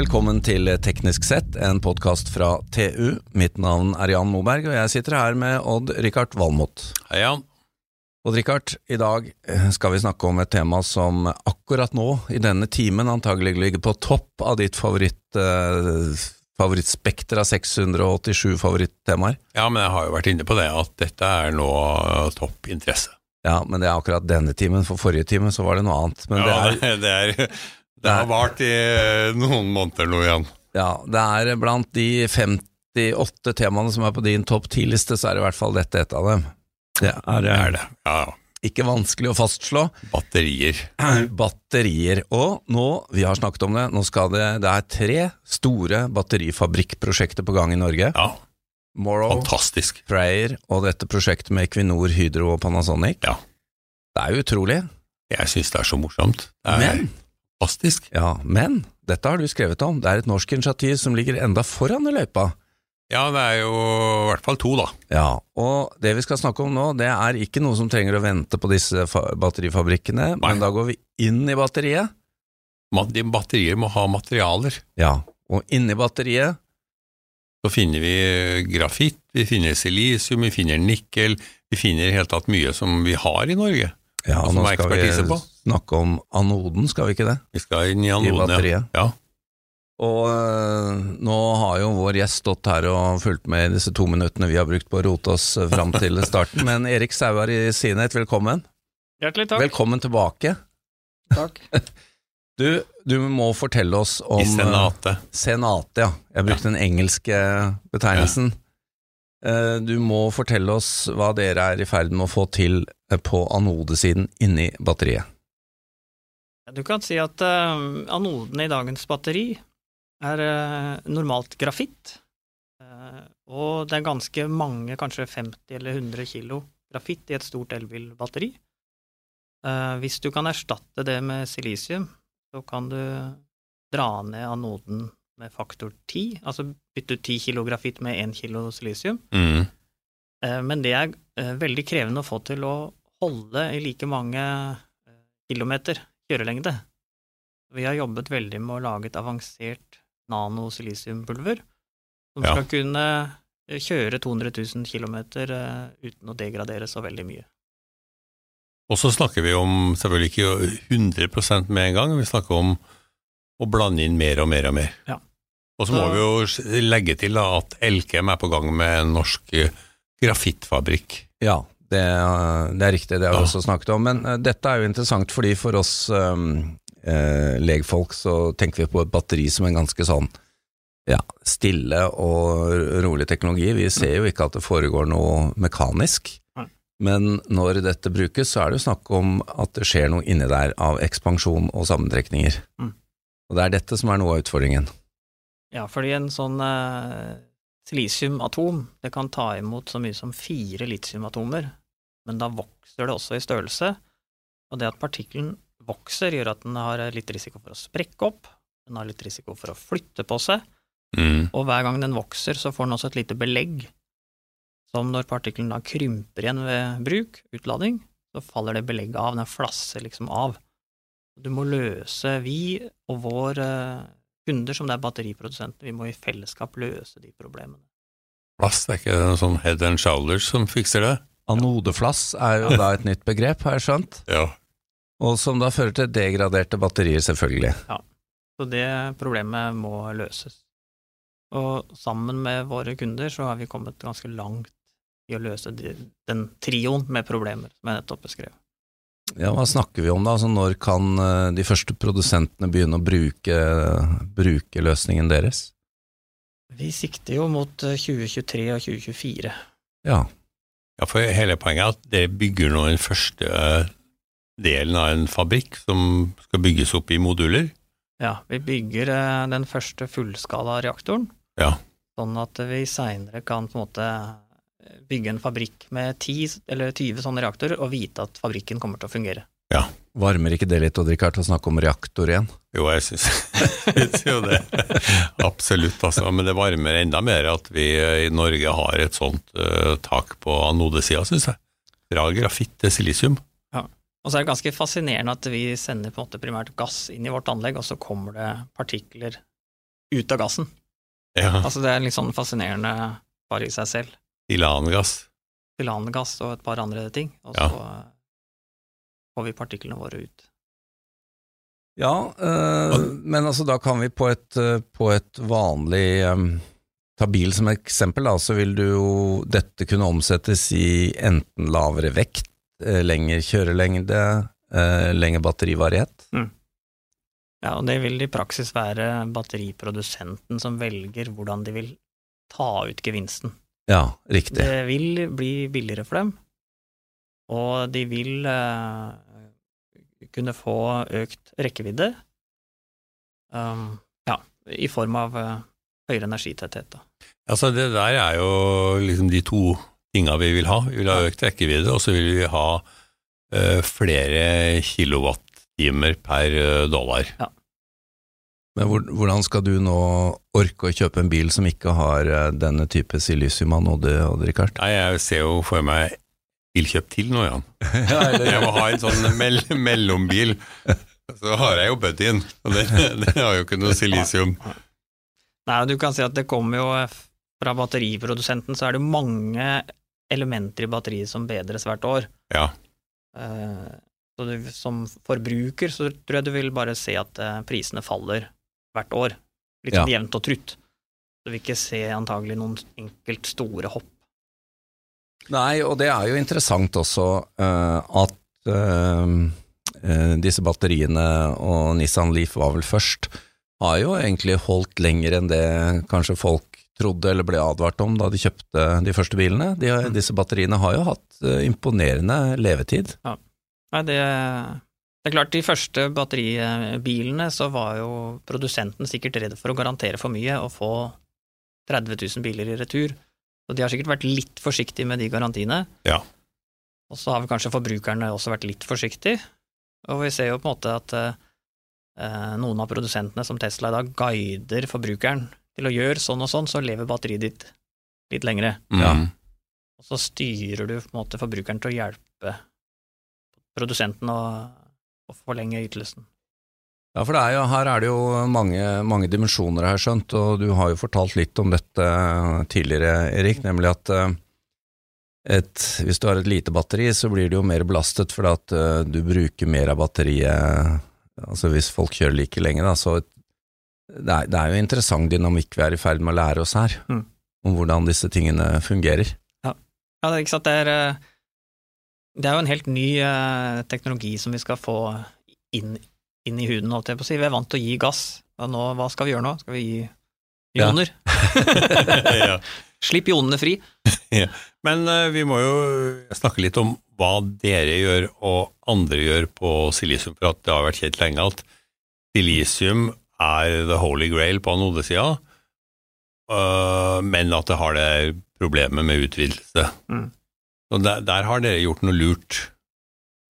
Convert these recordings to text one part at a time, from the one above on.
Velkommen til Teknisk sett, en podkast fra TU. Mitt navn er Jan Moberg, og jeg sitter her med Odd-Rikard Valmot. Hei, Jan. Odd-Rikard, i dag eh, skal vi snakke om et tema som akkurat nå, i denne timen, antagelig ligger på topp av ditt favoritt, eh, favorittspekter av 687 favorittemaer. Ja, men jeg har jo vært inne på det, at dette er nå topp interesse. Ja, men det er akkurat denne timen. For forrige time så var det noe annet. Men ja, det, er, det, er, det har vart i eh, noen måneder nå igjen. ja, det er blant de 58 temaene som er på din topp 10-liste, så er det i hvert fall dette et av dem. Det er, Det er det. Ja, ja. ikke vanskelig å fastslå. Batterier. Batterier. Og nå, vi har snakket om det, nå skal det Det er tre store batterifabrikkprosjekter på gang i Norge. Ja, Morrow, fantastisk. Prayer og dette prosjektet med Equinor, Hydro og Panasonic. Ja. Det er jo utrolig. Jeg syns det er så morsomt. Det er Men, fantastisk. ja, men dette har du skrevet om. Det er et norsk initiativ som ligger enda foran i løypa. Ja, det er jo i hvert fall to, da. Ja, og det vi skal snakke om nå, det er ikke noe som trenger å vente på disse batterifabrikkene, batterifabrikkene, men da går vi inn i batteriet. De batterier må ha materialer. Ja, og inni batteriet Så finner vi grafitt, vi finner silisium, vi finner nikkel, vi finner i hele tatt mye som vi har i Norge. Ja, Og som nå skal vi på. snakke om anoden, skal vi ikke det? Vi skal inn i anoden, I ja. ja. Og øh, nå har jo vår gjest stått her og fulgt med i disse to minuttene vi har brukt på å rote oss fram til starten, men Erik Sauer i Sinet, velkommen. Hjertelig takk. Velkommen tilbake. takk. Du, du må fortelle oss om I Senatet. senatet. Senate, ja. Jeg brukte den engelske betegnelsen. Eh, Du må fortelle oss hva dere er i ferd med å få til eh, på anodesiden inni batteriet. Du kan si at anodene anoden i dagens batteri er eh, normalt grafitt, Eh, og det er ganske mange, kanskje 50 eller 100 kilo grafitt i et stort elbilbatteri. Eh, hvis du kan erstatte det med silisium, så kan du dra ned anoden med faktor 10, altså bytte ut 10 kilo grafitt med 1 kilo silisium. Mm. Eh, Men det er eh, veldig krevende å få til å holde i like mange eh, kilometer kjørelengde. Vi har jobbet veldig med å lage et avansert nanosilisiumpulver som Ja. skal kunne kjøre 200 000 km uten å degradere så veldig mye. Og så snakker vi om selvfølgelig ikke 100 med en gang, vi snakker om å blande inn mer og mer og mer. Ja. Og så må vi jo legge til da, at Elkem er på gang med en norsk eh, grafittfabrikk. Ja, det, eh, det er riktig, det har vi Ja. også snakket om. Men uh, dette er jo interessant fordi for oss um, uh, legfolk så tenker vi på et batteri som en ganske sånn ja, stille og rolig teknologi. Vi ser jo ikke at det foregår noe mekanisk. Men når dette brukes, så er det jo snakk om at det skjer noe inni der av ekspansjon og sammentrekninger. Mm. Og det er dette som er noe av utfordringen. Ja, fordi en sånn eh, silisiumatom det kan ta imot så mye som fire litiumatomer, men da vokser det også i størrelse, og det at partikkelen vokser, gjør at den har litt risiko for å sprekke opp, den har litt risiko for å flytte på seg, Mm. og hver gang den vokser, så får den også et lite belegg, som når partikkelen da krymper igjen ved bruk, utlading, så faller det belegget av, den flasser liksom av. Du må løse, vi og vår eh, kunder, som det er batteriprodusenter, vi må i fellesskap løse de problemene. Plast er ikke det noe sånn head and shoulders som fikser det? Anodeflass er jo da et nytt begrep, har jeg skjønt, Ja. og som da fører til degraderte batterier, selvfølgelig. Ja, Så det problemet må løses. Og sammen med våre kunder så har vi kommet ganske langt i å løse den trioen med problemer som jeg nettopp beskrev. Ja, hva snakker vi om da? Altså, når kan eh, de første produsentene begynne å bruke, bruke løsningen deres? Vi sikter jo mot eh, 2023 og 2024. Ja, ja, for hele poenget er at dere bygger nå den første eh, delen av en fabrikk som skal bygges opp i moduler. Ja, vi bygger eh, den første fullskala reaktoren, Ja. sånn at vi seinere kan på en måte eh, bygge en fabrikk med 10 eller 20 sånne reaktorer og vite at fabrikken kommer til å fungere. Ja. Varmer ikke det litt, Odd-Rikard, å snakke om reaktor igjen? Jo, jeg syns syns jo det. Absolutt, altså. Men det varmer enda mer at vi i Norge har et sånt uh, tak på anodesida, syns jeg. Fra grafitt til silisium. Ja. Og så er det ganske fascinerende at vi sender på en måte primært gass inn i vårt anlegg, og så kommer det partikler ut av gassen. Ja, Altså Det er litt sånn fascinerende bare i seg selv. Tilangass. gass og et par andre ting, og Ja. så eh, får vi partiklene våre ut. Ja, øh, men altså da kan vi på et, eh, på et vanlig øh, Ta bil som eksempel, da, så vil du jo dette kunne omsettes i enten lavere vekt, lengre kjørelengde, øh, lengre batterivarighet. Ja, og det vil i praksis være batteriprodusenten som velger hvordan de vil ta ut gevinsten. Ja, riktig. Det vil bli billigere for dem, og de vil eh, kunne få økt rekkevidde, um, ja, i form av eh, høyere energitetthet. Da. Altså, det der er jo liksom de to tinga vi vil ha. Vi vil ha økt rekkevidde, og så vil vi ha eh, flere kilowattimer per dollar. dollar. Men hvordan skal du nå orke å kjøpe en bil som ikke har eh, denne type silisiumanode, Odd Rikard? Nei, jeg ser jo for meg bilkjøp til nå, Jan. Jeg må ha en sånn mell mellombil. Så har jeg jo Buddyen, og det, det, har jo ikke noe silisium. Nei, du kan si at det kommer jo fra batteriprodusenten, så er det mange elementer i batteriet som bedres hvert år. Ja. Eh, Så du, som forbruker så tror jeg du vil bare se at eh, prisene faller hvert år. Litt sånn jevnt og trutt. Så vi ikke se antagelig noen enkelt store hopp. Nei, og det er jo interessant også uh, at uh, disse batteriene, og Nissan Leaf var vel først, har jo egentlig holdt lenger enn det kanskje folk trodde eller ble advart om da de kjøpte de første bilene. De har, disse batteriene har jo hatt imponerende levetid. Nei, det, det er klart, de første batteribilene så var jo produsenten sikkert redd for å garantere for mye og få 30 000 biler i retur. Så de har sikkert vært litt forsiktige med de garantiene. Ja. Og så har vel kanskje forbrukerne også vært litt forsiktige. Og vi ser jo på en måte at eh, noen av produsentene, som Tesla i dag, guider forbrukeren til å gjøre sånn og sånn, så lever batteriet ditt litt lengre. Ja. Mm. Og så styrer du på en måte forbrukeren til å hjelpe produsenten å, å forlenge ytelsen. Ja, for det er jo, her er det jo mange, mange dimensjoner, har jeg skjønt, og du har jo fortalt litt om dette tidligere, Erik, nemlig at eh, et, hvis du har et lite batteri, så blir det jo mer belastet fordi at eh, du bruker mer av batteriet, altså hvis folk kjører like lenge, da, så det er, det er jo interessant dynamikk vi er i ferd med å lære oss her, Mm. om hvordan disse tingene fungerer. Ja, det er ikke sant, det er, eh, det er jo en helt ny eh, teknologi som vi skal få inn, inn i huden, holdt jeg på å si. Vi er vant til å gi gass, og nå, hva skal vi gjøre nå? Skal vi gi joner? ioner? ja. Slipp ionene fri. Men eh, vi må jo snakke litt om hva dere gjør og andre gjør på silisium, for at det har vært kjent lenge at silisium er the holy grail på anodesida, uh, men at det har det problemet med utvidelse. Mm. Så der, der har dere gjort noe lurt.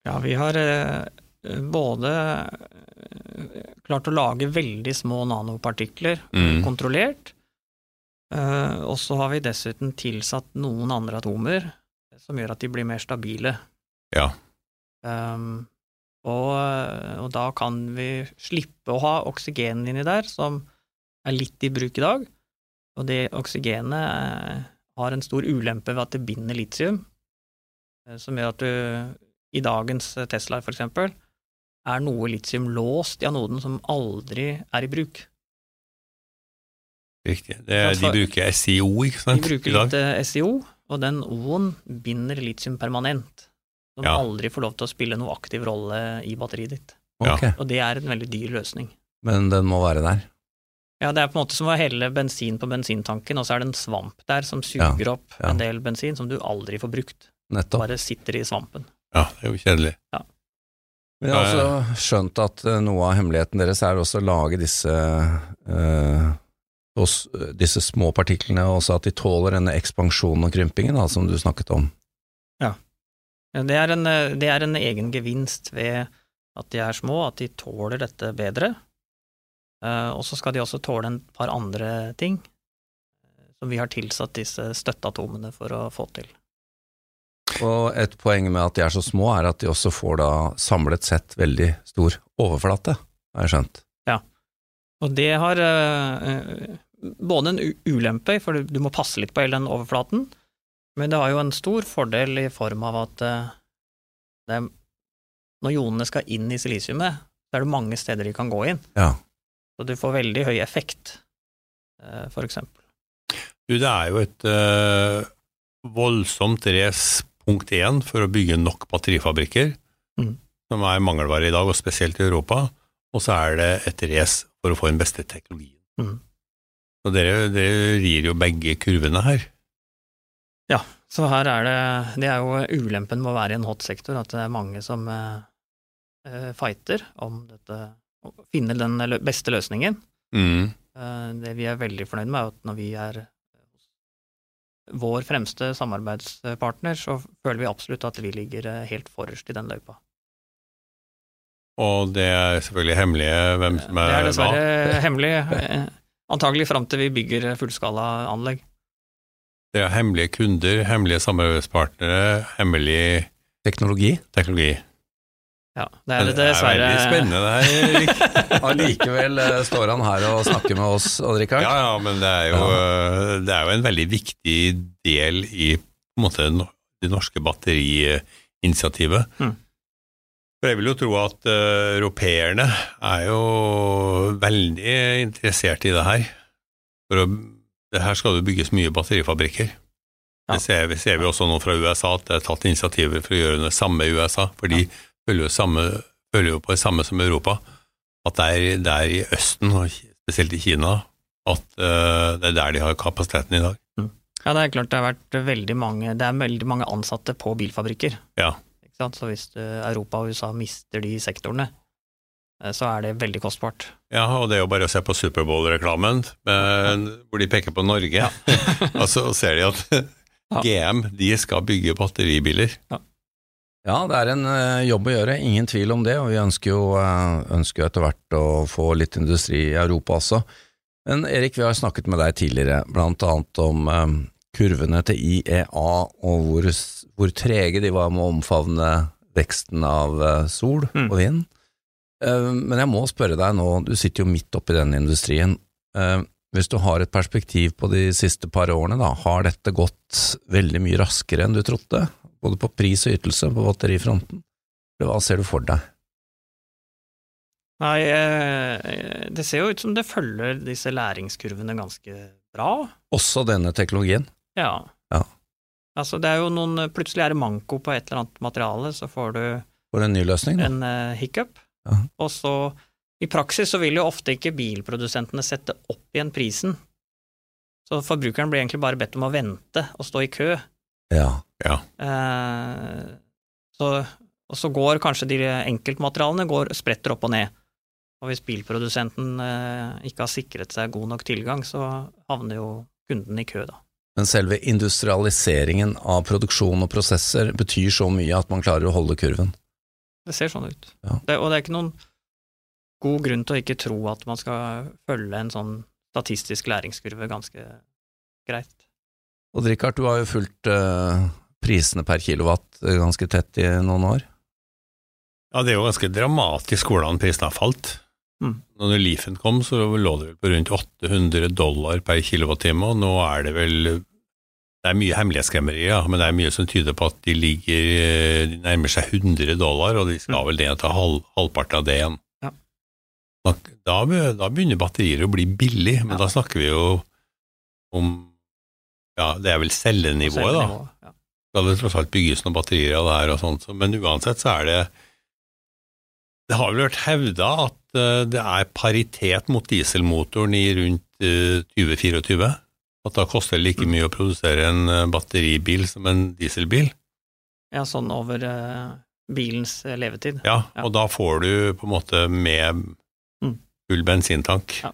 Ja, vi har eh, både eh, klart å lage veldig små nanopartikler Mm. kontrollert, eh, og så har vi dessuten tilsatt noen andre atomer som gjør at de blir mer stabile. Ja. Um, og, og da kan vi slippe å ha oksygen inni der, som er litt i bruk i dag. Og det oksygenet eh, har en stor ulempe ved at det binder litium, eh, som gjør at du i dagens Tesla, for eksempel, er noe litium låst i anoden som aldri er i bruk. Riktig. Det, Ja, de bruker SIO, ikke sant? De bruker litt eh, SIO, og den O-en binder litium permanent, som Ja. aldri får lov til å spille noe aktiv rolle i batteriet ditt. Okay. Og det er en veldig dyr løsning. men den må være der. Ja, det er på en måte som å helle bensin på bensintanken, og så er det en svamp der som suger opp ja. en del bensin som du aldri får brukt. Nettopp. Bare sitter i svampen. Ja, det er jo kjedelig. Men jeg har også skjønt at eh, noe av hemmeligheten deres er også å lage disse, eh, oss- disse små partiklene, og også at de tåler denne ekspansjonen og krympingen da, som du snakket om. Ja, Det er, en, eh, det er en egen gevinst ved at de er små, at de tåler dette bedre. Eh, og så skal de også tåle en par andre ting som vi har tilsatt disse støtteatomene for å få til. Og et poeng med at de er så små, er at de også får da samlet sett veldig stor overflate, har jeg skjønt. Ja, Og det har eh, både en ulempe, for du må passe litt på hele den overflaten, men det har jo en stor fordel i form av at det, når jonene skal inn i silisiumet, så er det mange steder de kan gå inn. Ja. Så du får veldig høy effekt, for eksempel. Du, det er jo et uh, voldsomt race, punkt én, for å bygge nok batterifabrikker, mm. som er mangelvare i dag, og spesielt i Europa. Og så er det et race for å få den beste teknologien. Mm. Og dere, dere rir jo begge kurvene her. Ja, så her er det Det er jo ulempen med å være i en hot sektor, at det er mange som eh, fighter om dette, å finne den beste løsningen. Mm. Uh, det vi er veldig fornøyd med, er at når vi er vår fremste samarbeidspartner, så føler vi absolutt at vi ligger eh, helt forrest i den løypa. Og det er selvfølgelig hemmelig hvem som er hva? Det er dessverre hva? hemmelig, eh, antagelig fram til vi bygger fullskala anlegg. Det er hemmelige kunder, hemmelige samarbeidspartnere, hemmelig Teknologi? Teknologi. Ja, det er det dessverre. Det er veldig spennende det her. Allikevel eh, står han her og snakker med oss, Odd-Rikard. Ja, ja, men det er, jo, det er, jo, en veldig viktig del i på en måte, det norske batteriinitiativet. Mm. For jeg vil jo tro at uh, europeerne er jo veldig interessert i det her. For å, det her skal det bygges mye batterifabrikker. Ja. Det ser, ser, vi også nå fra USA, at det er tatt initiativer for å gjøre det samme i USA. fordi ja følger jo, samme, følger jo på det samme som Europa, at det er, det er i Østen, og spesielt i Kina, at uh, det er der de har kapasiteten i dag. Mm. Ja, det er klart det har vært veldig mange, det er veldig mange ansatte på bilfabrikker. Ja. Så hvis Europa og USA mister de sektorene, eh, så er det veldig kostbart. Ja, og det er jo bare å se på Superbowl-reklamen, hvor de peker på Norge, ja. og så ser de at GM de skal bygge batteribiler. Ja. Ja, det er en uh, jobb å gjøre, ingen tvil om det, og vi ønsker jo, uh, ønsker etter hvert å få litt industri i Europa også. Men Erik, vi har snakket med deg tidligere, blant annet om uh, kurvene til IEA og hvor, hvor, trege de var med å omfavne veksten av sol mm. og vind. Men jeg må spørre deg nå, du sitter jo midt oppi denne industrien. Hvis du har et perspektiv på de siste par årene, da, har dette gått veldig mye raskere enn du trodde? Både på pris og ytelse på batterifronten? Hva ser du for deg? Nei, eh, det ser jo ut som det følger disse læringskurvene ganske bra. Også denne teknologien? Ja. ja. Altså, det er jo noen Plutselig er det manko på et eller annet materiale, så får du Får en ny løsning, da? En uh, hiccup. Ja. Og så, i praksis så vil jo ofte ikke bilprodusentene sette opp igjen prisen. Så forbrukeren blir egentlig bare bedt om å vente og stå i kø ja. ja. Eh, så, og så går kanskje de enkeltmaterialene går, spretter opp og ned. Og hvis bilprodusenten eh, ikke har sikret seg god nok tilgang, så havner jo kunden i kø, da. Men selve industrialiseringen av produksjon og prosesser betyr så mye at man klarer å holde kurven? Det ser sånn ut. Ja. Det, og det er ikke noen god grunn til å ikke tro at man skal følge en sånn statistisk læringskurve ganske greit. Og Richard, du har jo fulgt uh, prisene per kilowatt eh, ganske tett i noen år? Ja, det er jo ganske dramatisk hvordan prisene har falt. Mm. Når Leafen kom, så lå det vel på rundt 800 dollar per kilowattime, og nå er det vel Det er mye hemmelighetskremmeri, ja, men det er mye som tyder på at de ligger eh, De nærmer seg 100 dollar, og de skal mm. vel ned til halv, halvparten av det igjen. Ja. Da, da, begynner batterier å bli billig, men ja. da snakker vi jo om ja, det er vel cellenivået, da. Ja. Da det tross alt bygges noen batterier av det her og sånt, men uansett så er det Det har vel vært hevda at uh, det er paritet mot dieselmotoren i rundt uh, 2024? At da koster det like mm. mye å produsere en uh, batteribil som en dieselbil? Ja, sånn over bilens levetid. Ja, ja, og da får du på en måte med mm. full bensintank. Ja.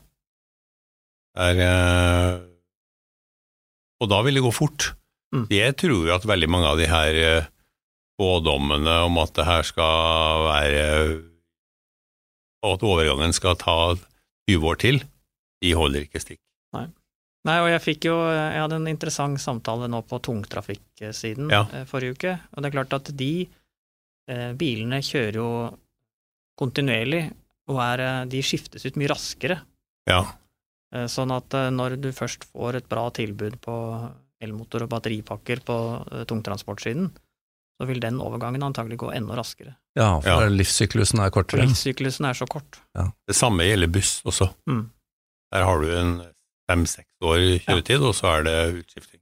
Det er og da vil det gå fort. Mm. Jeg tror at veldig mange av de her eh, spådommene om at det her skal være Og at overgangen skal ta 20 år til, de holder ikke stikk. Nei. Nei, og jeg fikk jo Jeg hadde en interessant samtale nå på tungtrafikksiden ja. Eh, forrige uke, og det er klart at de eh, bilene kjører jo kontinuerlig, og er, de skiftes ut mye raskere Ja. Eh, Sånn at eh, når du først får et bra tilbud på elmotor og batteripakker på eh, tungtransportsiden, så vil den overgangen antagelig gå enda raskere. Ja, for Ja. livssyklusen er For kortere. livssyklusen er så kort. Det samme gjelder buss også. Mm. Der har du en fem-seks år kjøretid, og så er det utskifting.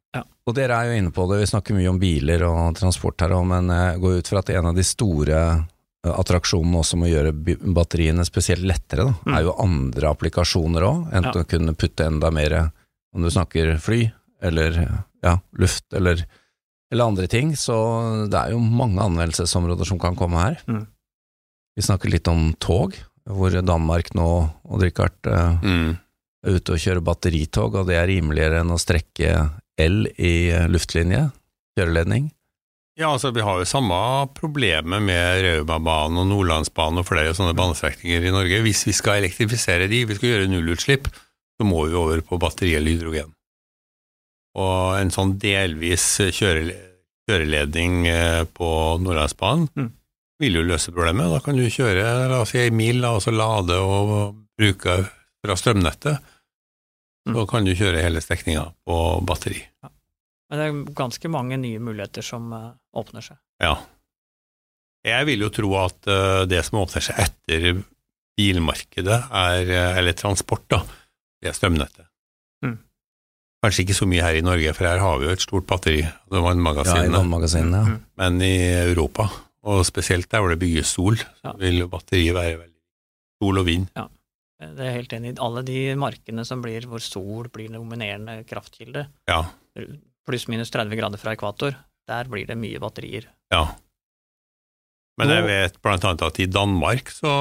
Og dere er jo inne på det, vi snakker mye om biler og transport her òg, men jeg går ut fra at en av de store eh, attraksjonene også med å gjøre batteriene spesielt lettere, da, Mm. er jo andre applikasjoner òg. Enten Ja. å kunne putte enda mer, om du snakker fly, eller ja, luft, eller, eller andre ting. Så det er jo mange anvendelsesområder som kan komme her. Mm. Vi snakker litt om tog, hvor Danmark nå, og Richard, eh, Mm. er ute og kjører batteritog, og det er rimeligere enn å strekke el i eh, luftlinje, kjøreledning. Ja, altså vi har jo samme problemet med Raumabanen og Nordlandsbanen og flere sånne banestrekninger i Norge. Hvis vi skal elektrifisere de, vi skal gjøre nullutslipp, så må vi over på batteri eller hydrogen. Og en sånn delvis kjøre, kjøreledning eh, på Nordlandsbanen Mm. vil jo løse problemet. Da kan du kjøre la oss si en mil, og så lade og bruke fra strømnettet. Så Mm. kan du kjøre hele strekninga på batteri. Men det er ganske mange nye muligheter som eh, åpner seg. Ja. Jeg vil jo tro at eh, det som åpner seg etter bilmarkedet, er, eh, eller transport, da, det er strømnettet. Mm. Kanskje ikke så mye her i Norge, for her har vi jo et stort batteri, det Ja, i vannmagasinene, vannmagasinene. Ja. Mm. men i Europa, og spesielt der hvor det bygges sol, Ja. vil jo batteriet være veldig Sol og vind. Ja. Det er helt enig. Alle de markene som blir hvor sol blir dominerende kraftkilde, Ja. Pluss-minus 30 grader fra ekvator, der blir det mye batterier. ja. Men jeg vet blant annet at i Danmark, så,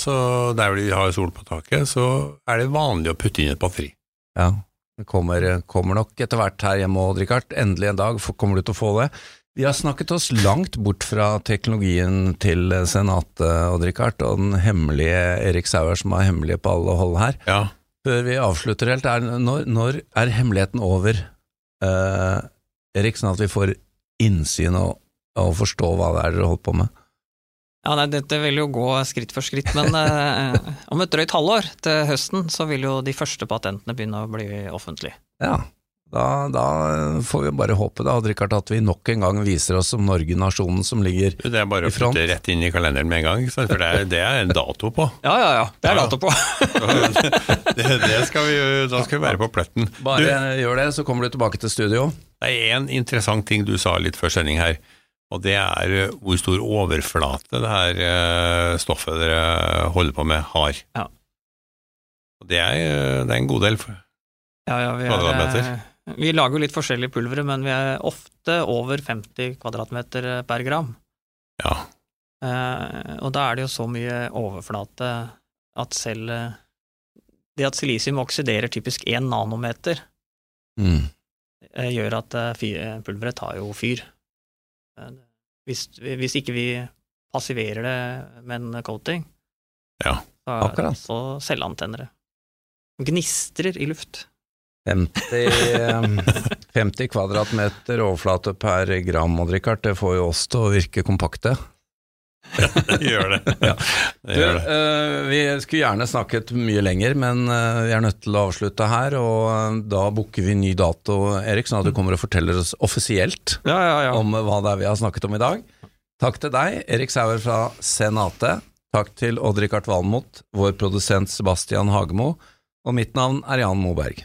så der de har sol på taket, så er det vanlig å putte inn et batteri. Ja, det kommer, kommer nok etter hvert her hjemme òg, Richard. Endelig en dag kommer du til å få det. Vi har snakket oss langt bort fra teknologien til Senatet, og Richard, og den hemmelige Erik Sauer som er hemmelig på alle hold her. Ja. Før vi avslutter helt, er, når, når er hemmeligheten over, eh, Erik, sånn at vi får innsyn og, og forstå hva det er dere holder på med? Ja, nei, dette vil jo gå skritt for skritt, men eh, om et drøyt halvår til høsten så vil jo de første patentene begynne å bli offentlige. Ja, da, da får vi bare håpe da, Richard, at vi nok en gang viser oss som Norge, nasjonen som ligger i front. Det er bare å flytte putte rett inn i kalenderen med en gang, for det er, det er en dato på. Ja, ja, ja, det er Ja. dato på. Det, det skal vi, da skal vi være på pletten. Bare Du, gjør det, så kommer du tilbake til studio. det er en interessant ting du sa litt før sending her, og det er eh, hvor stor overflate det her eh, stoffet dere holder på med, har. Ja. Og det er, eh, det er en god del. Ja, ja, vi, er, eh, vi lager jo litt forskjellige pulvere, men vi er ofte over 50 kvadratmeter per gram. Ja. Eh, og da er det jo så mye overflate at selv eh, det at silisium oksiderer typisk 1 nanometer, Mm. eh, gjør at eh, eh, pulveret tar jo fyr. Eh, Hvis, hvis ikke vi passiverer det med en coating, Ja, akkurat. så selvantenner det. Gnistrer i luft. 50, eh, 50 kvadratmeter overflate per gram, Odd Rikard, det får jo oss til å virke kompakte. gjør det. Ja. det, Du, gjør det. eh, vi skulle gjerne snakket mye lenger, men uh, vi er nødt til å avslutte her, og uh, da booker vi ny dato, Erik, sånn at du kommer og forteller oss offisielt Ja, ja, ja. om hva det er vi har snakket om i dag. Takk til deg, Erik Sauer fra Senate. Takk til Odd-Rikard Valmot, vår produsent Sebastian Hagemo, og mitt navn er Jan Moberg.